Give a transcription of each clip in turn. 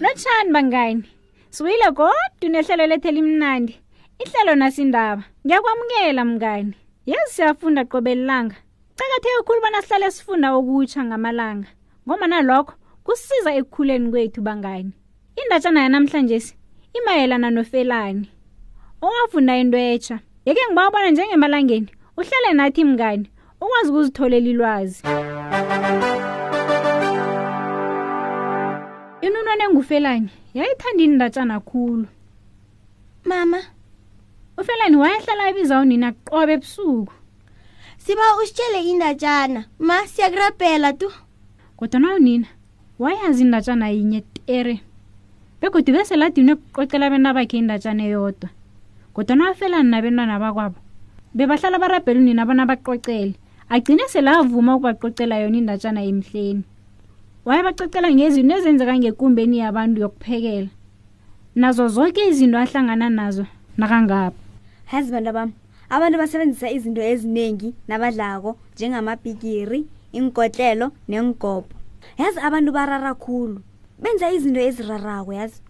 lotshani bangani siwile kodwa unehlelo lethe limnandi ihlelo nasindaba ngiyakwamukela mngani yazi siyafunda qobe lilanga cakatheke khulu bona sihlale sifunda okutsha ngamalanga ngomana lokho kusiza ekukhuleni kwethu bangani indatshana yanamhlanje si imayelana nofelani owafunda into etsha yeke ngiba ubona njengemalangeni uhlale nathi mngani ukwazi ukuzitholela ilwazi inunwana engufelani yayithanda indatshana khulu mama ufelani wayehlala abiza unina qobe ebusuku siba usitshele indatshana ma siyakurabhela tu kodwana unina wayazi indatshana yinye tere begodwa bese ladinwe kuqoqela abena bakhe indatshana eyodwa kodwa nawafelani nabentwana bakwabo bebahlala barabhela unina bona baqoqele agcine selavuma ukubaqoqela yona indatshana emhleni wayebaqoqela ngezinto ezenzeka ngekumbeni yabantu yokuphekela nazo zonke izinto ahlangana nazo nakangapha hazi bantu abami abantu basebenzisa izinto eziningi nabadlako njengamapikiri inkotlelo nengigobho yazi abantu barara khulu benza izinto ezirarako yazi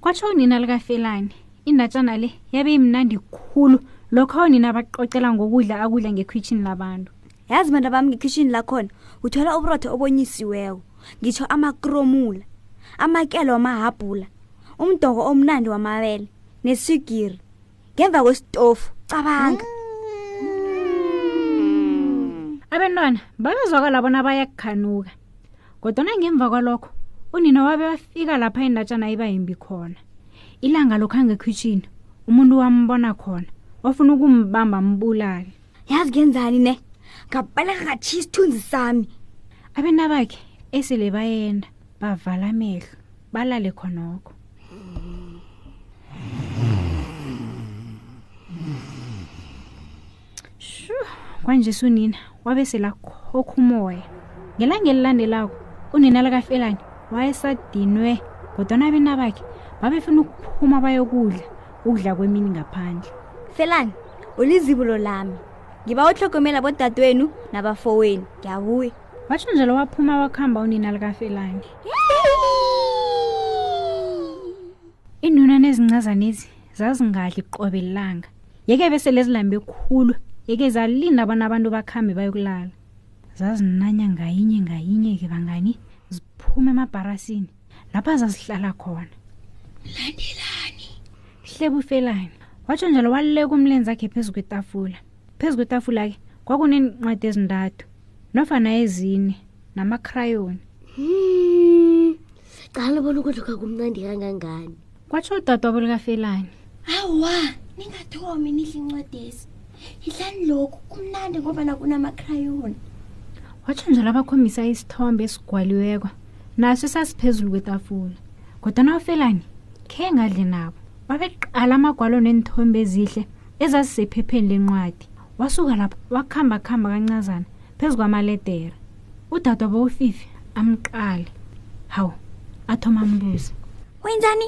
kwatsho unina likafelani indatshana le yabe imnandi khulu lokho onina baqoqela ngokudla akudla ngekhwitshini labantu yazi bantu bami ngekhwitshini lakhona uthola uburotho obonyisiweko ngitsho amakromula amakelo wamahabhula umdoko omnandi wamabele neswigiri ngemva kwesitofu cabanga mm. abentwana babezwakala bona bayakukhanuka kodwana ngemva kwalokho unina wabe wafika lapha indatshana iba yimbi khona ilanga lokhu angekhwitshini umuntu wambona khona wafuna ukumbamba mbulale yazi kuyenzani ne ngabaleka ngatshiya isithunzi sami abena bakhe esele bayenda bavala amehlo balale khonokho kwanje sunina wabe selakhokha umoya ngelanga elilandelako unina likafelani wayesadinwe kodwana abena bakhe babefuna ukuphuma bayokudla ukudla kwemini ngaphandle felani ulizibulo lami ngiba uhlogomela bodadewenu nabafowenu ngiyabuya watsho nje lo waphuma wakuhamba unina likafelange iinuna nezincazanezi zazingadli qobe lilanga yeke bese lezilande khulu yeke zalinda bona abantu bakhambe bayokulala zazinanya ngayinye ngayinye ke bangani ziphume emabharasini lapha zazihlala khona landelani hlebufelani watsho njalo waluleka umlenzi akhe phezu kwetafula phezu kwetafula ke kwakunencwadi ezintathu nofana ezine namakhrayoni hmm, qala bona ukudla kwakumnandi kangangani kwatsho udadwabo likafelani awa ningathomi nidla incwadesi yidlani lokhu kumnandi ngoba nakunamakhrayoni watsho njalo abakhombisa isithombe esigwaliweko naso esasiphezulu kwetafula kodwa nawufelani khe ngadle nabo babeqala amagwalo neenthombe ezihle ezazisephepheni lencwadi wasuka lapho wakuhamba kuhamba kancazana phezu kwamaledere udadwa bowufifi amqale hawu athoma ambuze wenzani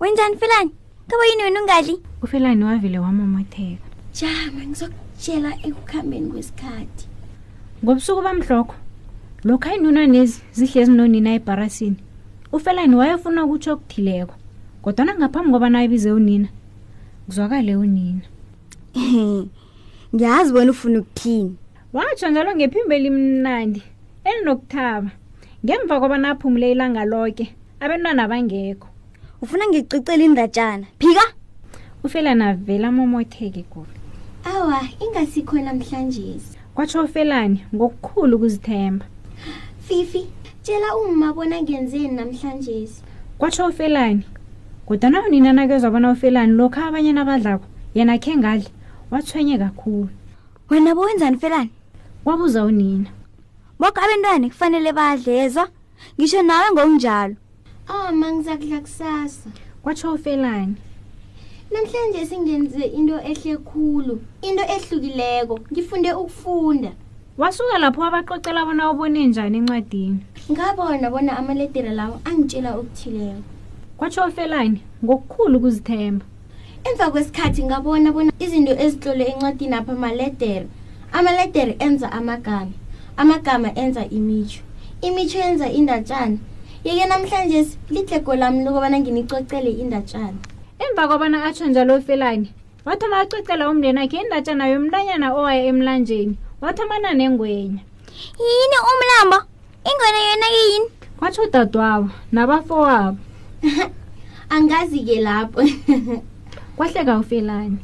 wenzani felani kaba yini wena ungadli ufelani wavile wamomotheka jama ngizokutshela ekukhambeni kwesikhathi ngobusuku bamhlokho lokhu ayinuna nezi zihle ezinonina ebharasini ufelani wayefuna ukutsho okuthileko kodwana ngaphambi kobana ayibize unina kuzwakale unina ngiyazi wena ufuna ukuthini watsho njalo ngephimbo elimnandi elinokuthaba ngemva kobana aphumule ilanga loke abentwana bangekho ufuna ngicicele indatshana phika ufelani avela amomotheke kubi awa ingasikho namhlanje kwatsho ufelani ngokukhulu ukuzithemba fifi tshela umma bona ngenzeni namhlanje kwatsho ufelani kodwana unina nakezwa bona ufelani lokho abanye nabadlako yena khe ngadli watshwenye kakhulu wena bowenzani felani wabuza unina boke abentwana kufanele badle yezwa ngisho nawe ngokunjalo awa ma ngizakudla kusasa kwatsho ufelani namhlanje singenze into ehle khulu into ehlukileko ngifunde ukufunda wasuka lapho wabaqoqela bona ubone njani encwadini ngabona bona amaledere lawo angitshela okuthileko kwatsho ufelani ngokukhulu ukuzithemba emva kwesikhathi ngabona bona izinto ezitlolwe encwadini apha amaledere amaledere enza amagama amagama enza imitsho imitsho yenza indatshana yeke namhlanje lidlego lami lokubana nginicocele indatshana emva kwabana atsho njalo ufelani wathoma acocela umndeni akhe indatshana yomntanyana owaya emlanjeni wathomana nengwenya yini umlambo ingwenya yona yini kwatsho udadwabo nabafowabo angazi-ke lapho kwahleka ufelani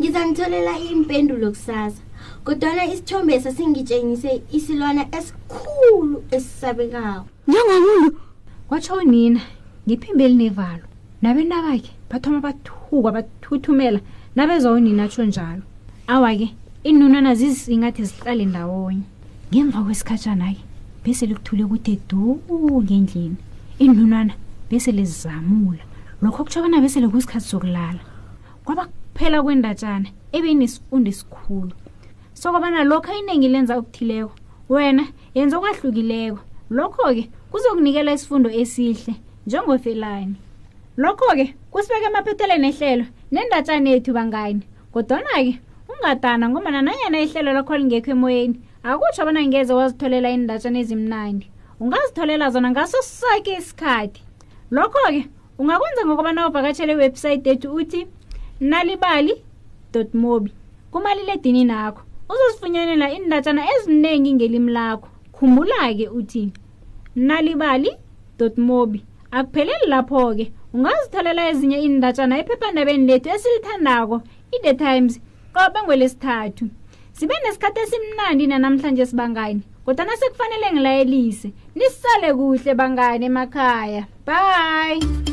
ngiza ngitholela impendulo kusasa kodwana isithombe sasingitshengise isilwana esikhulu esisabekawo njengomuntu kwatsho unina ngiphimbe elinevalo nabenabake bathoma bathukwa bathuthumela nabezwa unina tsho njalo awa-ke iinunana zizingathi zihlale ndawonye ngemva kwesikhatshana-ke bese likuthule kude du ngendlini iinunana bese lizamula lokho kutsho bona bese lekusikhathi sokulala kwaba kuphela kwendatshana ebeyinesifunda esikhulu sokobana lokho iningi lenza okuthileko wena yenza okwahlukileko lokho-ke kuzokunikela isifundo esihle njengofelani lokho-ke kusibeka emaphetheleni ehlelo nendatshana yethu bangani kodwana-ke ungadana ngombana nanyana ihlelo lakho lingekho emoyeni akutsho bona ngeze wazitholela iindatshana ezimnandi ungazitholela zona ngaso soke isikhathi lokho-ke ungakwenza ngokobana uvakatshele iwebhsayithi ethu uthi nalibali mobi kumaliledini nakho uzosifunyanela iindatshana eziningi ngelimi lakho khumbula-ke uthi nalibali mobi akupheleli lapho-ke ungazitholela ezinye iindatshana ephephandabeni lethu esilithandako i-the times qobe ngwelesithathu sibe nesikhathi esimnandi nanamhlanje sibangani kodwana sekufanele ngilayelise nisale kuhle bangani emakhaya bye